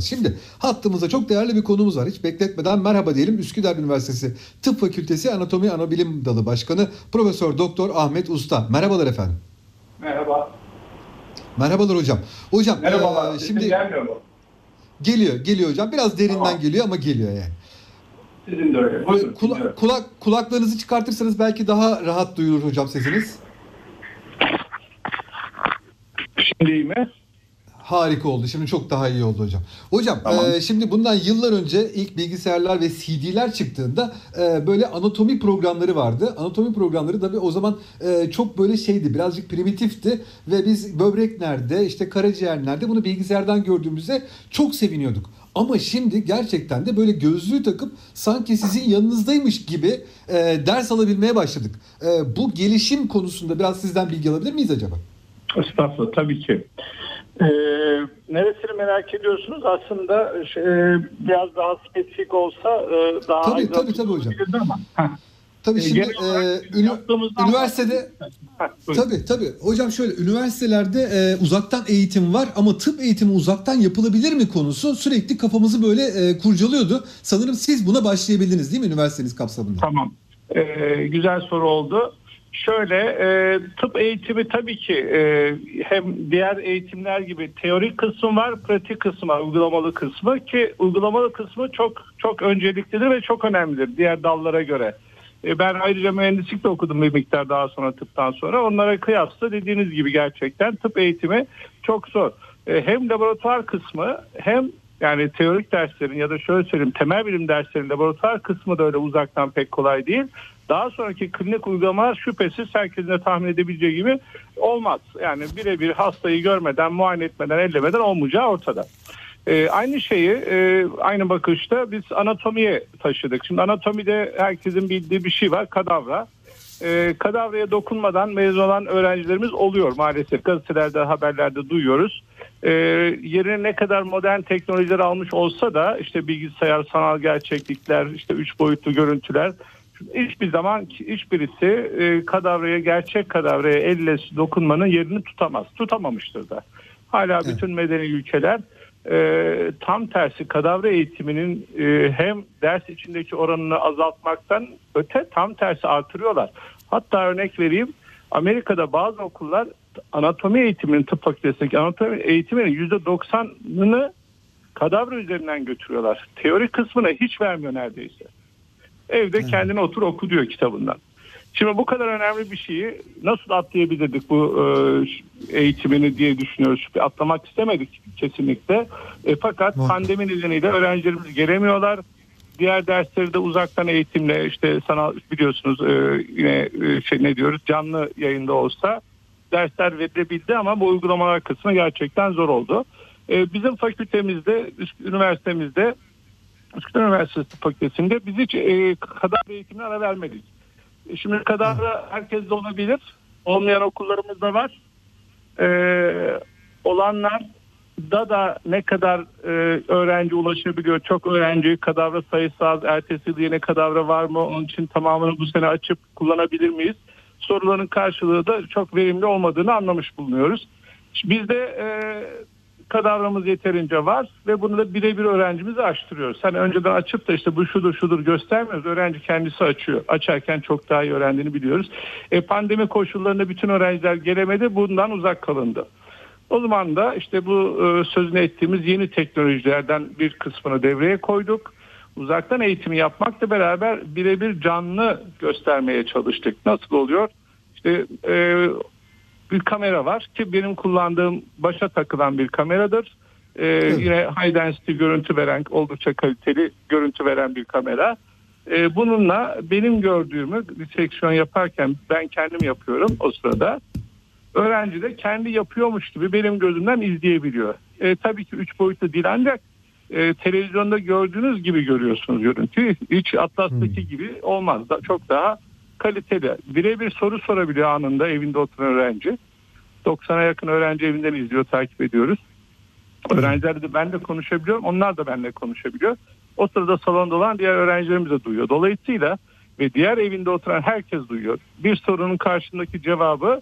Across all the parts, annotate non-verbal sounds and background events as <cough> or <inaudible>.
Şimdi hattımızda çok değerli bir konumuz var. Hiç bekletmeden merhaba diyelim. Üsküdar Üniversitesi Tıp Fakültesi Anatomi Anabilim Dalı Başkanı Profesör Doktor Ahmet Usta. Merhabalar efendim. Merhaba. Merhabalar hocam. Hocam Merhabalar. Sesim şimdi gelmiyor mu? geliyor, geliyor hocam. Biraz derinden Tamam. geliyor ama geliyor yani. Sizin de öyle. Buyurun, kula- kulak kulaklarınızı çıkartırsanız belki daha rahat duyulur hocam sesiniz. Şimdi mi? Harika oldu. Şimdi çok daha iyi oldu hocam. Hocam Tamam. e, şimdi bundan yıllar önce ilk bilgisayarlar ve CD'ler çıktığında e, böyle anatomi programları vardı. Anatomi programları tabii o zaman e, çok böyle şeydi birazcık primitifti ve biz böbrek nerede işte karaciğer nerede bunu bilgisayardan gördüğümüzde çok seviniyorduk. Ama şimdi gerçekten de böyle gözlüğü takıp sanki sizin yanınızdaymış gibi e, ders alabilmeye başladık. E, bu gelişim konusunda biraz sizden bilgi alabilir miyiz acaba? Estağfurullah tabii ki. Ee, neresini merak ediyorsunuz? Aslında şey, biraz daha spesifik olsa e, daha Tabii, tabii, tabii hocam. Ama. Heh. Tabii E, şimdi olarak e, ünü- üniversitede Heh, buyurun. Tabii tabii. Hocam şöyle üniversitelerde e, uzaktan eğitim var ama tıp eğitimi uzaktan yapılabilir mi konusu sürekli kafamızı böyle e, kurcalıyordu. Sanırım siz buna başlayabildiniz değil mi üniversiteniz kapsamında? Tamam. Ee, güzel soru oldu. Şöyle e, tıp eğitimi tabii ki e, hem diğer eğitimler gibi teorik kısmı var, pratik kısmı var, uygulamalı kısmı ki uygulamalı kısmı çok çok önceliklidir ve çok önemlidir diğer dallara göre. E, ben ayrıca mühendislik de okudum bir miktar daha sonra tıptan sonra. Onlara kıyasla dediğiniz gibi gerçekten tıp eğitimi çok zor. E, hem laboratuvar kısmı hem yani teorik derslerin ya da şöyle söyleyeyim temel bilim derslerinin laboratuvar kısmı da öyle uzaktan pek kolay değil. Daha sonraki klinik uygulamalar şüphesiz herkesin de tahmin edebileceği gibi olmaz. Yani birebir hastayı görmeden, muayene etmeden, ellemeden olmayacağı ortada. Ee, aynı şeyi e, aynı bakışta biz anatomiye taşıdık. Şimdi anatomide herkesin bildiği bir şey var kadavra. Ee, kadavraya dokunmadan mezun olan öğrencilerimiz oluyor maalesef. Gazetelerde, haberlerde duyuyoruz. Ee, yerine ne kadar modern teknolojiler almış olsa da işte bilgisayar, sanal gerçeklikler, işte üç boyutlu görüntüler hiçbir zaman hiçbirisi e, kadavraya, gerçek kadavraya elle dokunmanın yerini tutamaz. Tutamamıştır da. Hala Evet. bütün medeni ülkeler e, tam tersi kadavra eğitiminin e, hem ders içindeki oranını azaltmaktan öte tam tersi artırıyorlar. Hatta örnek vereyim Amerika'da bazı okullar anatomi eğitiminin tıp fakültesindeki anatomi eğitiminin %90'ını kadavra üzerinden götürüyorlar. Teori kısmını hiç vermiyor neredeyse. Evde Evet. kendine otur oku diyor kitabından. Şimdi bu kadar önemli bir şeyi nasıl atlayabilirdik bu e, eğitimini diye düşünüyoruz. Atlamak istemedik kesinlikle. E, fakat Muhakkak. pandemi nedeniyle öğrencilerimiz gelemiyorlar. Diğer dersleri de uzaktan eğitimle işte sanal biliyorsunuz e, yine e, şey ne diyoruz canlı yayında olsa dersler verilebildi ama bu uygulamalar kısmı gerçekten zor oldu. E, bizim fakültemizde, üniversitemizde Üsküdar Üniversitesi Fakültesi'nde biz hiç e, kadavra eğitimine ara vermedik. E, şimdi kadavra herkes de olabilir. Olmayan okullarımız da var. E, olanlar da da ne kadar e, öğrenci ulaşabiliyor. Çok öğrenci kadavra sayısı az. Ertesi yıl yine kadavra var mı? Onun için tamamını bu sene açıp kullanabilir miyiz? Soruların karşılığı da çok verimli olmadığını anlamış bulunuyoruz. Bizde e, kadavramız yeterince var ve bunu da birebir öğrencimize açtırıyoruz. Hani önceden açıp da işte bu şudur şudur göstermiyoruz. Öğrenci kendisi açıyor. Açarken çok daha iyi öğrendiğini biliyoruz. E, pandemi koşullarında bütün öğrenciler gelemedi. Bundan uzak kalındı. O zaman da işte bu e, sözünü ettiğimiz yeni teknolojilerden bir kısmını devreye koyduk. Uzaktan eğitimi yapmakla beraber birebir canlı göstermeye çalıştık. Nasıl oluyor? İşte e, bir kamera var ki benim kullandığım başa takılan bir kameradır. Ee, Yine high density görüntü veren oldukça kaliteli görüntü veren bir kamera. Ee, bununla benim gördüğümü diseksiyon yaparken ben kendim yapıyorum o sırada. Öğrenci de kendi yapıyormuş gibi benim gözümden izleyebiliyor. Ee, tabii ki üç boyutlu değil ancak e, televizyonda gördüğünüz gibi görüyorsunuz görüntüyü. Hiç Atlas'taki Hmm. gibi olmaz. Da, çok daha kaliteli. Birebir soru sorabiliyor anında evinde oturan öğrenci. 90'a yakın öğrenci evinden izliyor, takip ediyoruz. Öğrenciler de ben de konuşabiliyorum, onlar da benimle konuşabiliyor. O sırada salonda olan diğer öğrencilerimiz de duyuyor. Dolayısıyla ve diğer evinde oturan herkes duyuyor. Bir sorunun karşındaki cevabı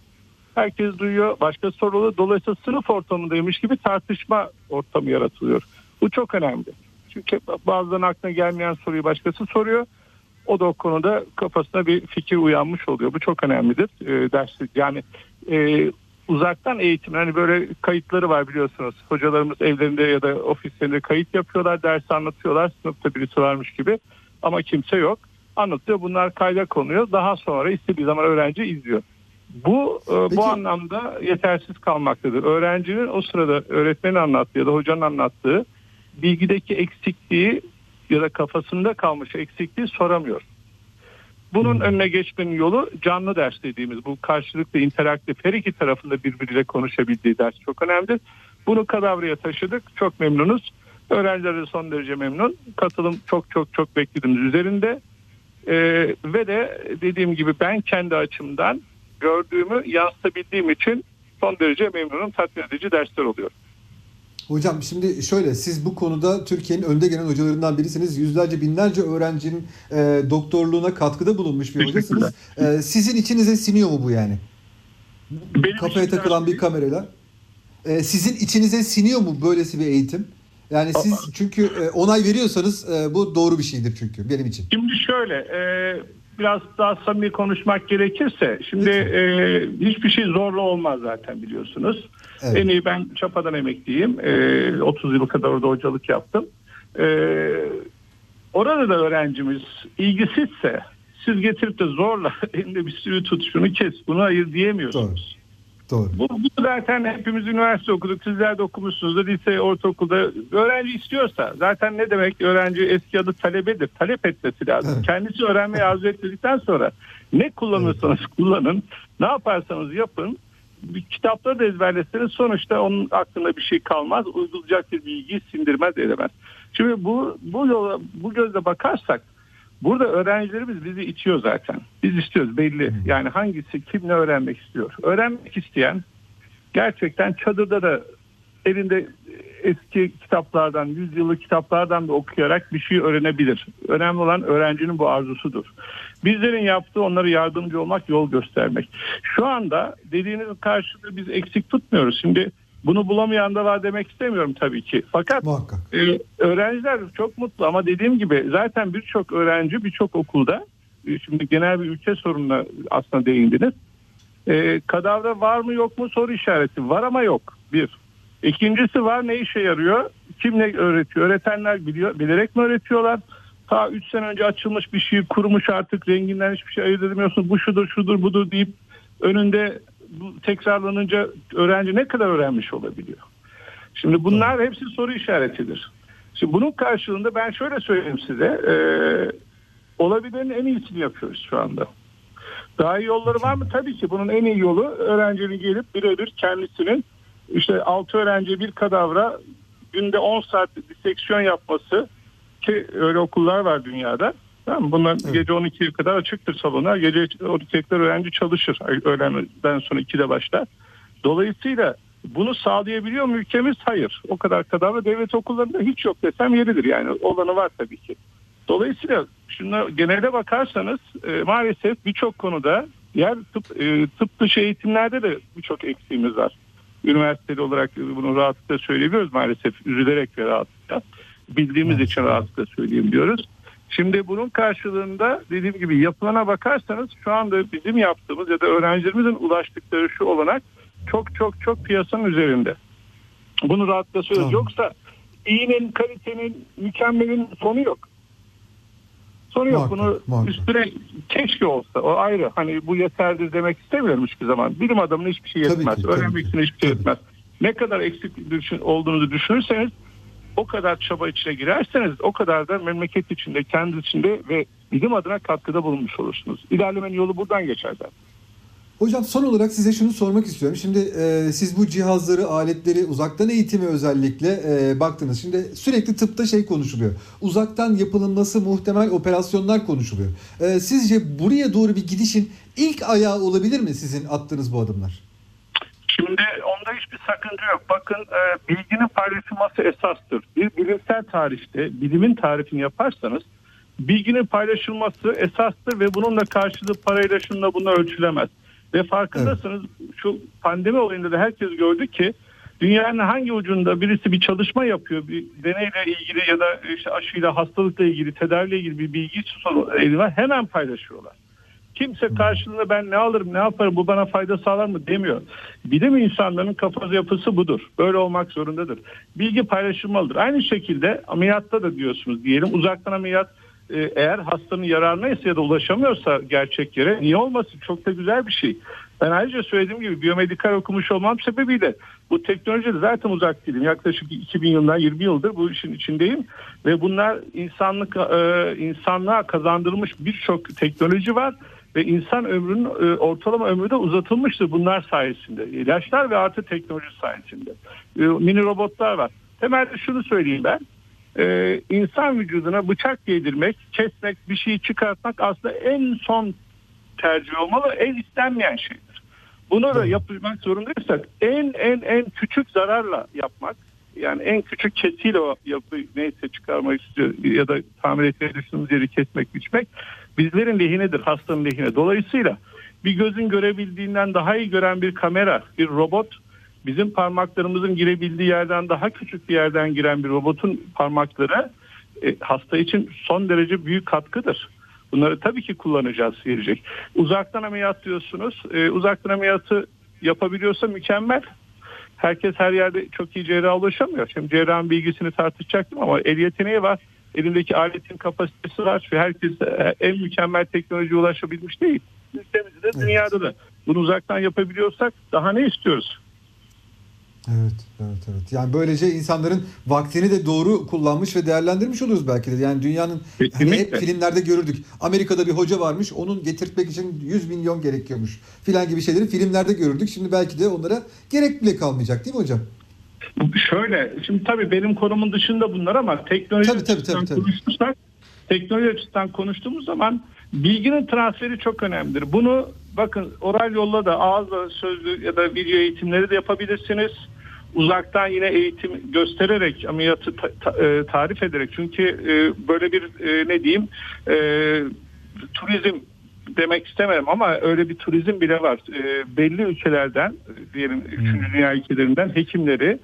herkes duyuyor. Başka soruları dolayısıyla sınıf ortamındaymış gibi tartışma ortamı yaratılıyor. Bu çok önemli. Çünkü bazen aklına gelmeyen soruyu başkası soruyor. O da o konuda kafasına bir fikir uyanmış oluyor. Bu çok önemlidir. E, ders yani e, uzaktan eğitim hani böyle kayıtları var biliyorsunuz. Hocalarımız evlerinde ya da ofislerinde kayıt yapıyorlar, ders anlatıyorlar. Sınıfta birisi varmış gibi ama kimse yok. Anlatıyor. Bunlar kayda konuyor. Daha sonra istediği zaman öğrenci izliyor. Bu e, Peki. bu anlamda yetersiz kalmaktadır. Öğrencinin o sırada öğretmenin anlattığı ya da hocanın anlattığı bilgideki eksikliği ya da kafasında kalmış eksikliği soramıyor. Bunun önüne geçmenin yolu canlı ders dediğimiz bu karşılıklı interaktif her iki tarafında birbiriyle konuşabildiği ders çok önemli. Bunu kadavraya taşıdık. Çok memnunuz. Öğrenciler de son derece memnun. Katılım çok çok çok beklediğimiz üzerinde. Ee, ve de dediğim gibi ben kendi açımdan gördüğümü yansıtabildiğim için son derece memnunum. Tatmin edici dersler oluyor. Hocam şimdi şöyle siz bu konuda Türkiye'nin önde gelen hocalarından birisiniz. Yüzlerce binlerce öğrencinin e, doktorluğuna katkıda bulunmuş bir hocasınız. E, sizin içinize siniyor mu bu yani? Benim Kafaya takılan bir kamerayla. E, sizin içinize siniyor mu böylesi bir eğitim? Yani siz çünkü e, onay veriyorsanız e, bu doğru bir şeydir çünkü benim için. Şimdi şöyle e, biraz daha samimi konuşmak gerekirse şimdi e, hiçbir şey zorla olmaz zaten biliyorsunuz. Evet. En iyi ben Çapa'dan emekliyim. E, 30 yıl kadar orada hocalık yaptım. E, orada da öğrencimiz ilgisizse siz getirip de zorla <laughs> elinde bir sürü tut şunu kes bunu ayır diyemiyorsunuz. Doğru. Bu, bu zaten hepimiz üniversite okuduk. Sizler de okumuşsunuz. Lise, ortaokulda. Öğrenci istiyorsa zaten ne demek öğrenci eski adı talebedir. Talep etmesi lazım. Evet. Kendisi öğrenmeyi arzu ettikten sonra ne kullanırsanız kullanın. Ne yaparsanız yapın. Bir kitapları da ezberleseniz sonuçta onun aklında bir şey kalmaz. Uygulayacak bir bilgiyi sindirmez edemez. Şimdi bu bu yola bu gözle bakarsak Burada öğrencilerimiz bizi itiyor zaten. Biz istiyoruz belli. Yani hangisi kim ne öğrenmek istiyor. Öğrenmek isteyen gerçekten çadırda da elinde eski kitaplardan, yüzyıllık kitaplardan da okuyarak bir şey öğrenebilir. Önemli olan öğrencinin bu arzusudur. Bizlerin yaptığı onlara yardımcı olmak, yol göstermek. Şu anda dediğiniz karşılığı biz eksik tutmuyoruz. Şimdi bunu bulamayan da var demek istemiyorum tabii ki. Fakat Muhakkak. ee, öğrenciler çok mutlu ama dediğim gibi zaten birçok öğrenci birçok okulda e, şimdi genel bir ülke sorununa aslında değindiniz. Ee, kadavra var mı yok mu soru işareti var ama yok bir. İkincisi var ne işe yarıyor? Kim ne öğretiyor? Öğretenler biliyor, bilerek mi öğretiyorlar? Ta 3 sene önce açılmış bir şey kurumuş artık renginden hiçbir şey ayırt edemiyorsun. Bu şudur şudur budur deyip önünde bu tekrarlanınca öğrenci ne kadar öğrenmiş olabiliyor? Şimdi bunlar hepsi soru işaretidir. Şimdi bunun karşılığında ben şöyle söyleyeyim size. E, olabilenin en iyisini yapıyoruz şu anda. Daha iyi yolları var mı? Tabii ki bunun en iyi yolu öğrencinin gelip birebir kendisinin işte 6 öğrenci bir kadavra günde 10 saat diseksiyon yapması ki öyle okullar var dünyada. Tamam? Bunlar Evet. gece 12'ye kadar açıktır salonlar. Gece 12'ye kadar öğrenci çalışır. Öğlenden sonra 2'de başlar. Dolayısıyla bunu sağlayabiliyor mu ülkemiz? Hayır. O kadar kadavra devlet okullarında hiç yok desem yeridir. Yani olanı var tabii ki. Dolayısıyla şuna genelde bakarsanız e, maalesef birçok konuda diğer tıp, e, tıp dışı eğitimlerde de birçok eksiğimiz var. Üniversiteli olarak bunu rahatlıkla söyleyebiliyoruz maalesef. Üzülerek ve rahatlıkla. Bildiğimiz Evet. için rahatlıkla söyleyeyim diyoruz. Şimdi bunun karşılığında dediğim gibi yapılana bakarsanız şu anda bizim yaptığımız ya da öğrencilerimizin ulaştıkları şu olanak çok çok çok piyasanın üzerinde. Bunu rahatlıkla söylüyoruz. Tamam. Yoksa iyinin, kalitenin, mükemmelin sonu yok. Sonu yok. Muhakkak, Bunu muhakkak. üstüne keşke olsa. O ayrı. Hani bu yeterlidir demek istemiyorum hiçbir zaman. Bilim adamına hiçbir şey yetmez. ki, Öğrenmek için hiçbir şey yetmez. Ne kadar eksik düşün, olduğunuzu düşünürseniz o kadar çaba içine girerseniz o kadar da memleket içinde, kendi içinde ve bilim adına katkıda bulunmuş olursunuz. İlerlemenin yolu buradan geçer zaten. Hocam son olarak size şunu sormak istiyorum. Şimdi e, siz bu cihazları, aletleri uzaktan eğitimi özellikle e, baktınız. Şimdi sürekli tıpta şey konuşuluyor. Uzaktan yapılması muhtemel operasyonlar konuşuluyor. E, sizce buraya doğru bir gidişin ilk ayağı olabilir mi sizin attığınız bu adımlar? Şimdi onda hiçbir sakınca yok. Bakın e, bilginin paylaşılması esastır. Bir bilimsel tarihte bilimin tarifini yaparsanız bilginin paylaşılması esastır ve bunun da karşılığı parayla şunla bununla ölçülemez. Ve farkındasınız şu pandemi olayında da herkes gördü ki Dünyanın hangi ucunda birisi bir çalışma yapıyor, bir deneyle ilgili ya da işte aşıyla, hastalıkla ilgili, tedaviyle ilgili bir bilgi eli var hemen paylaşıyorlar. Kimse karşılığında ben ne alırım, ne yaparım, bu bana fayda sağlar mı demiyor. Bilim insanlarının kafası yapısı budur. Böyle olmak zorundadır. Bilgi paylaşılmalıdır. Aynı şekilde ameliyatta da diyorsunuz diyelim uzaktan ameliyat eğer hastanın yararına ya da ulaşamıyorsa gerçek yere niye olmasın? Çok da güzel bir şey. Ben ayrıca söylediğim gibi biyomedikal okumuş olmam sebebiyle bu teknolojide zaten uzak değilim. Yaklaşık 2000 yıldan 20 yıldır bu işin içindeyim ve bunlar insanlık e, insanlığa kazandırılmış birçok teknoloji var ve insan ömrünün e, ortalama ömrü de uzatılmıştır bunlar sayesinde. İlaçlar ve artı teknoloji sayesinde. E, mini robotlar var. Temelde şunu söyleyeyim ben. E, insan vücuduna bıçak yedirmek, kesmek, bir şeyi çıkartmak aslında en son tercih olmalı, en istenmeyen şeydir. Bunu da yapmak zorundaysak en en en küçük zararla yapmak yani en küçük kesiyle o yapı neyse çıkarmak istiyor ya da tamir etmeyi düşündüğümüz yeri kesmek biçmek bizlerin lehinedir hastanın lehine. Dolayısıyla bir gözün görebildiğinden daha iyi gören bir kamera, bir robot bizim parmaklarımızın girebildiği yerden daha küçük bir yerden giren bir robotun parmakları e, hasta için son derece büyük katkıdır. Bunları tabii ki kullanacağız gelecek. Uzaktan ameliyat diyorsunuz. E, uzaktan ameliyatı yapabiliyorsa mükemmel. Herkes her yerde çok iyi cerraha ulaşamıyor. Şimdi cerrahın bilgisini tartışacaktım ama el yeteneği var. Elindeki aletin kapasitesi var. Ve herkes e, en mükemmel teknolojiye ulaşabilmiş değil. Ülkemizde de dünyada da. Bunu uzaktan yapabiliyorsak daha ne istiyoruz? Evet, evet, evet. Yani böylece insanların vaktini de doğru kullanmış ve değerlendirmiş oluruz belki de. Yani dünyanın hani hep filmlerde görürdük. Amerika'da bir hoca varmış, onun getirtmek için 100 milyon gerekiyormuş filan gibi şeyleri filmlerde görürdük. Şimdi belki de onlara gerek bile kalmayacak değil mi hocam? Şöyle, şimdi tabii benim konumun dışında bunlar ama teknoloji Tabii, tabii, açısından tabii, tabii. konuşursak, teknoloji açısından konuştuğumuz zaman bilginin transferi çok önemlidir. Bunu bakın oral yolla da ağızla sözlü ya da video eğitimleri de yapabilirsiniz. Uzaktan yine eğitim göstererek ameliyatı ta- ta- e, tarif ederek çünkü e, böyle bir e, ne diyeyim e, turizm demek istemem ama öyle bir turizm bile var. E, belli ülkelerden diyelim 3. dünya ülkelerinden hekimleri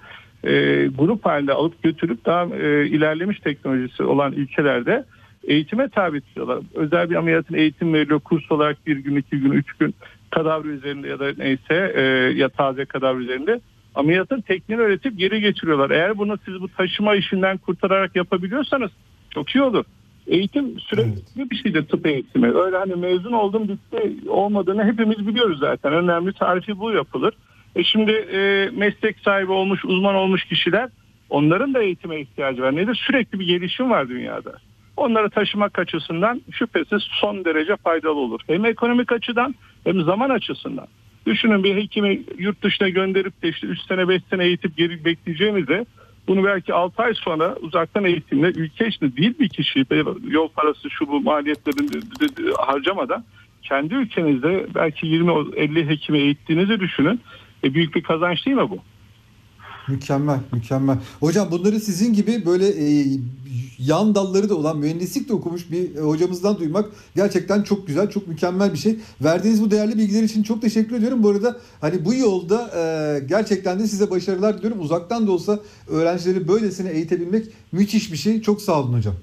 e, grup halinde alıp götürüp daha e, ilerlemiş teknolojisi olan ülkelerde eğitime tabi tutuyorlar. Özel bir ameliyatın eğitim veriliyor. Kurs olarak bir gün, iki gün, üç gün kadavra üzerinde ya da neyse e, ya taze kadavra üzerinde ameliyatın tekniğini öğretip geri getiriyorlar. Eğer bunu siz bu taşıma işinden kurtararak yapabiliyorsanız çok iyi olur. Eğitim sürekli bir şeydir tıp eğitimi. Öyle hani mezun oldum bitti olmadığını hepimiz biliyoruz zaten. Önemli tarifi bu yapılır. E şimdi e, meslek sahibi olmuş, uzman olmuş kişiler onların da eğitime ihtiyacı var. Nedir? Sürekli bir gelişim var dünyada. Onları taşımak açısından şüphesiz son derece faydalı olur. Hem ekonomik açıdan hem zaman açısından. Düşünün bir hekimi yurt dışına gönderip de işte 3 sene 5 sene eğitip geri bekleyeceğimizde bunu belki 6 ay sonra uzaktan eğitimle ülke içinde değil bir kişi yol parası şu bu de harcamadan kendi ülkenizde belki 20-50 hekimi eğittiğinizi düşünün. E büyük bir kazanç değil mi bu? Mükemmel, mükemmel. Hocam bunları sizin gibi böyle e, yan dalları da olan mühendislik de okumuş bir e, hocamızdan duymak gerçekten çok güzel, çok mükemmel bir şey. Verdiğiniz bu değerli bilgiler için çok teşekkür ediyorum. Bu arada hani bu yolda e, gerçekten de size başarılar diliyorum. Uzaktan da olsa öğrencileri böylesine eğitebilmek müthiş bir şey. Çok sağ olun hocam.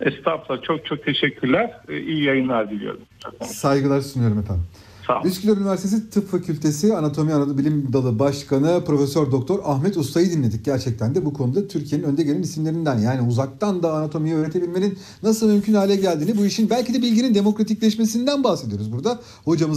Estağfurullah çok çok teşekkürler. E, iyi yayınlar diliyorum. Saygılar sunuyorum efendim. Sağ olun. Üsküdar Üniversitesi Tıp Fakültesi Anatomi Anadolu Bilim Dalı Başkanı Profesör Doktor Ahmet Usta'yı dinledik. Gerçekten de bu konuda Türkiye'nin önde gelen isimlerinden. Yani uzaktan da anatomiyi öğretebilmenin nasıl mümkün hale geldiğini bu işin belki de bilginin demokratikleşmesinden bahsediyoruz burada. Hocamız